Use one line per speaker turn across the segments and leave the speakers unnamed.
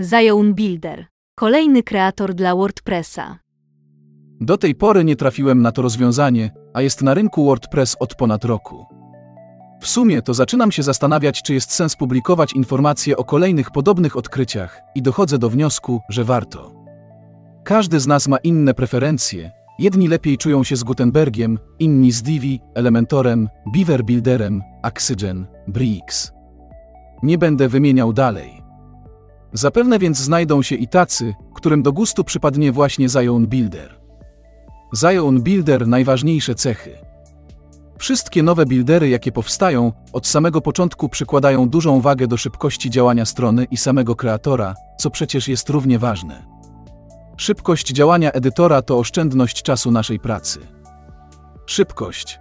Zion Builder. Kolejny kreator dla WordPressa.
Do tej pory nie trafiłem na to rozwiązanie, a jest na rynku WordPress od ponad roku. W sumie to zaczynam się zastanawiać, czy jest sens publikować informacje o kolejnych podobnych odkryciach i dochodzę do wniosku, że warto. Każdy z nas ma inne preferencje. Jedni lepiej czują się z Gutenbergiem, inni z Divi, Elementorem, Beaver Builderem, Oxygen, Brix. Nie będę wymieniał dalej. Zapewne więc znajdą się i tacy, którym do gustu przypadnie właśnie Zion Builder. Zion Builder najważniejsze cechy. Wszystkie nowe buildery, jakie powstają, od samego początku przykładają dużą wagę do szybkości działania strony i samego kreatora, co przecież jest równie ważne. Szybkość działania edytora to oszczędność czasu naszej pracy. Szybkość.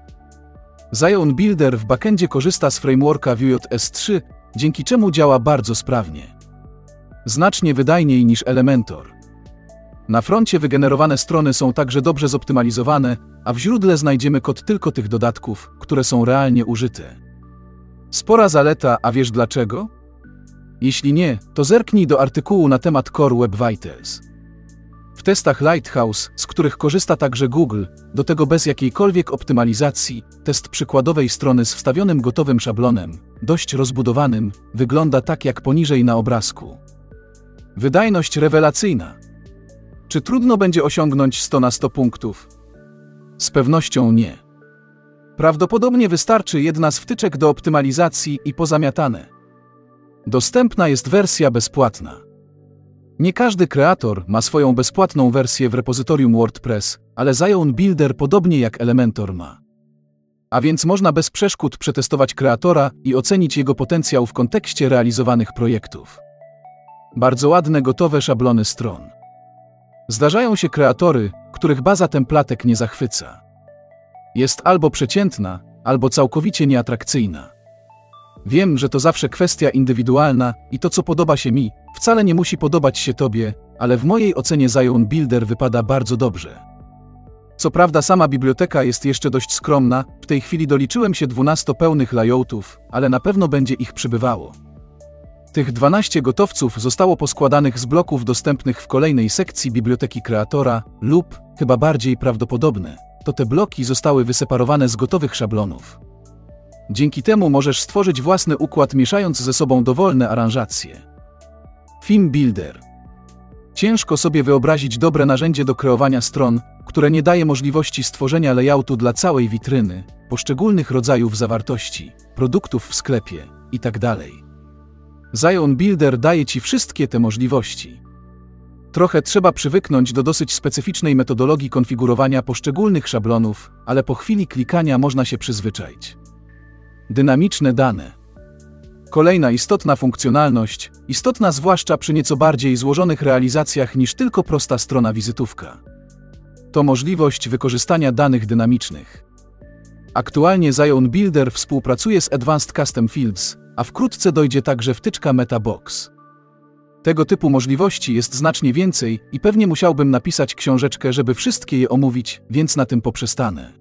Zion Builder w backendzie korzysta z frameworka Vue.js 3, dzięki czemu działa bardzo sprawnie. Znacznie wydajniej niż Elementor. Na froncie wygenerowane strony są także dobrze zoptymalizowane, a w źródle znajdziemy kod tylko tych dodatków, które są realnie użyte. Spora zaleta, a wiesz dlaczego? Jeśli nie, to zerknij do artykułu na temat Core Web Vitals. W testach Lighthouse, z których korzysta także Google, do tego bez jakiejkolwiek optymalizacji, test przykładowej strony z wstawionym gotowym szablonem, dość rozbudowanym, wygląda tak jak poniżej na obrazku. Wydajność rewelacyjna. Czy trudno będzie osiągnąć 100 na 100 punktów? Z pewnością nie. Prawdopodobnie wystarczy jedna z wtyczek do optymalizacji i pozamiatane. Dostępna jest wersja bezpłatna. Nie każdy kreator ma swoją bezpłatną wersję w repozytorium WordPress, ale Zion Builder podobnie jak Elementor ma. A więc można bez przeszkód przetestować kreatora i ocenić jego potencjał w kontekście realizowanych projektów. Bardzo ładne gotowe szablony stron. Zdarzają się kreatory, których baza templatek nie zachwyca. Jest albo przeciętna, albo całkowicie nieatrakcyjna. Wiem, że to zawsze kwestia indywidualna i to, co podoba się mi, wcale nie musi podobać się Tobie, ale w mojej ocenie Zion Builder wypada bardzo dobrze. Co prawda sama biblioteka jest jeszcze dość skromna, w tej chwili doliczyłem się 12 pełnych layoutów, ale na pewno będzie ich przybywało. Tych 12 gotowców zostało poskładanych z bloków dostępnych w kolejnej sekcji biblioteki kreatora, lub, chyba bardziej prawdopodobne, to te bloki zostały wyseparowane z gotowych szablonów. Dzięki temu możesz stworzyć własny układ mieszając ze sobą dowolne aranżacje. Theme Builder Ciężko sobie wyobrazić dobre narzędzie do kreowania stron, które nie daje możliwości stworzenia layoutu dla całej witryny, poszczególnych rodzajów zawartości, produktów w sklepie itd. Zion Builder daje Ci wszystkie te możliwości. Trochę trzeba przywyknąć do dosyć specyficznej metodologii konfigurowania poszczególnych szablonów, ale po chwili klikania można się przyzwyczaić. Dynamiczne dane. Kolejna istotna funkcjonalność, istotna zwłaszcza przy nieco bardziej złożonych realizacjach niż tylko prosta strona wizytówka. To możliwość wykorzystania danych dynamicznych. Aktualnie Zion Builder współpracuje z Advanced Custom Fields, a wkrótce dojdzie także wtyczka MetaBox. Tego typu możliwości jest znacznie więcej i pewnie musiałbym napisać książeczkę, żeby wszystkie je omówić, więc na tym poprzestanę.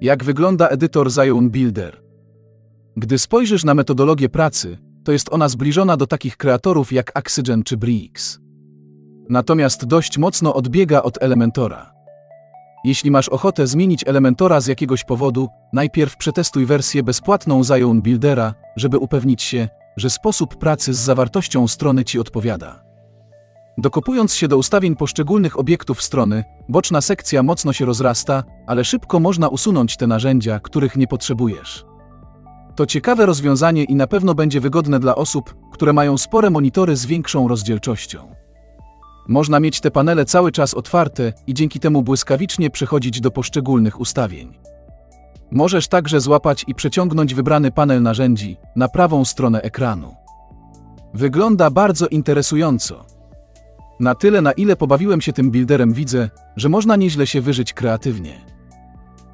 Jak wygląda edytor Zion Builder? Gdy spojrzysz na metodologię pracy, to jest ona zbliżona do takich kreatorów jak Oxygen czy Brix. Natomiast dość mocno odbiega od Elementora. Jeśli masz ochotę zmienić Elementora z jakiegoś powodu, najpierw przetestuj wersję bezpłatną Zion Buildera, żeby upewnić się, że sposób pracy z zawartością strony Ci odpowiada. Dokopując się do ustawień poszczególnych obiektów strony, boczna sekcja mocno się rozrasta, ale szybko można usunąć te narzędzia, których nie potrzebujesz. To ciekawe rozwiązanie i na pewno będzie wygodne dla osób, które mają spore monitory z większą rozdzielczością. Można mieć te panele cały czas otwarte i dzięki temu błyskawicznie przechodzić do poszczególnych ustawień. Możesz także złapać i przeciągnąć wybrany panel narzędzi na prawą stronę ekranu. Wygląda bardzo interesująco. Na tyle, na ile pobawiłem się tym builderem, widzę, że można nieźle się wyżyć kreatywnie.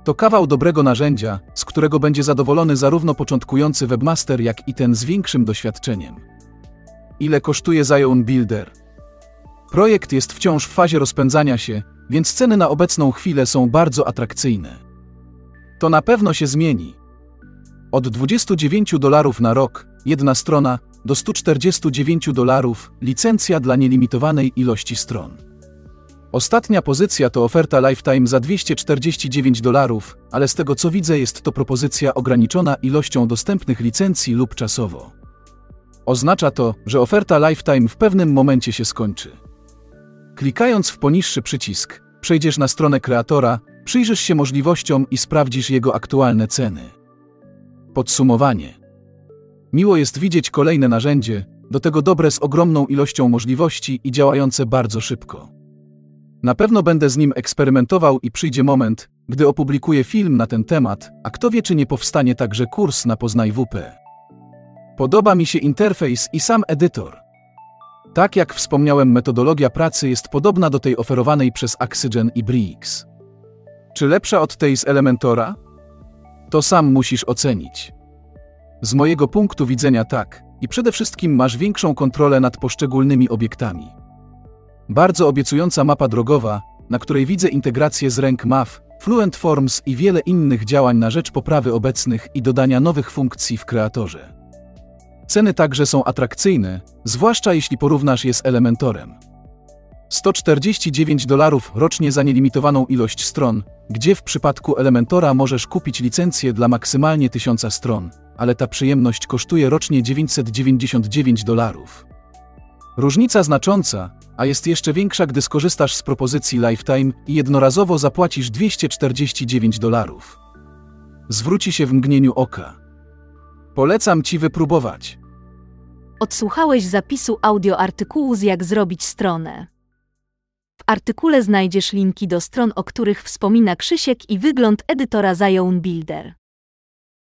To kawał dobrego narzędzia, z którego będzie zadowolony zarówno początkujący webmaster, jak i ten z większym doświadczeniem. Ile kosztuje Zion Builder? Projekt jest wciąż w fazie rozpędzania się, więc ceny na obecną chwilę są bardzo atrakcyjne. To na pewno się zmieni. Od 29 dolarów na rok, jedna strona, do 149 dolarów, licencja dla nielimitowanej ilości stron. Ostatnia pozycja to oferta Lifetime za 249 dolarów, ale z tego co widzę jest to propozycja ograniczona ilością dostępnych licencji lub czasowo. Oznacza to, że oferta Lifetime w pewnym momencie się skończy. Klikając w poniższy przycisk, przejdziesz na stronę kreatora, przyjrzysz się możliwościom i sprawdzisz jego aktualne ceny. Podsumowanie. Miło jest widzieć kolejne narzędzie, do tego dobre z ogromną ilością możliwości i działające bardzo szybko. Na pewno będę z nim eksperymentował i przyjdzie moment, gdy opublikuję film na ten temat, a kto wie, czy nie powstanie także kurs na Poznaj WP. Podoba mi się interfejs i sam edytor. Tak jak wspomniałem, metodologia pracy jest podobna do tej oferowanej przez Oxygen i Brix. Czy lepsza od tej z Elementora? To sam musisz ocenić. Z mojego punktu widzenia tak, i przede wszystkim masz większą kontrolę nad poszczególnymi obiektami. Bardzo obiecująca mapa drogowa, na której widzę integrację z ręk MAF, Fluent Forms i wiele innych działań na rzecz poprawy obecnych i dodania nowych funkcji w kreatorze. Ceny także są atrakcyjne, zwłaszcza jeśli porównasz je z Elementorem. 149 dolarów rocznie za nielimitowaną ilość stron, gdzie w przypadku Elementora możesz kupić licencję dla maksymalnie 1000 stron, ale ta przyjemność kosztuje rocznie 999 dolarów. Różnica znacząca, a jest jeszcze większa, gdy skorzystasz z propozycji Lifetime i jednorazowo zapłacisz 249 dolarów. Zwróci się w mgnieniu oka. Polecam Ci wypróbować.
Odsłuchałeś zapisu audio artykułu z Jak zrobić stronę. W artykule znajdziesz linki do stron, o których wspomina Krzysiek i wygląd edytora Zion Builder.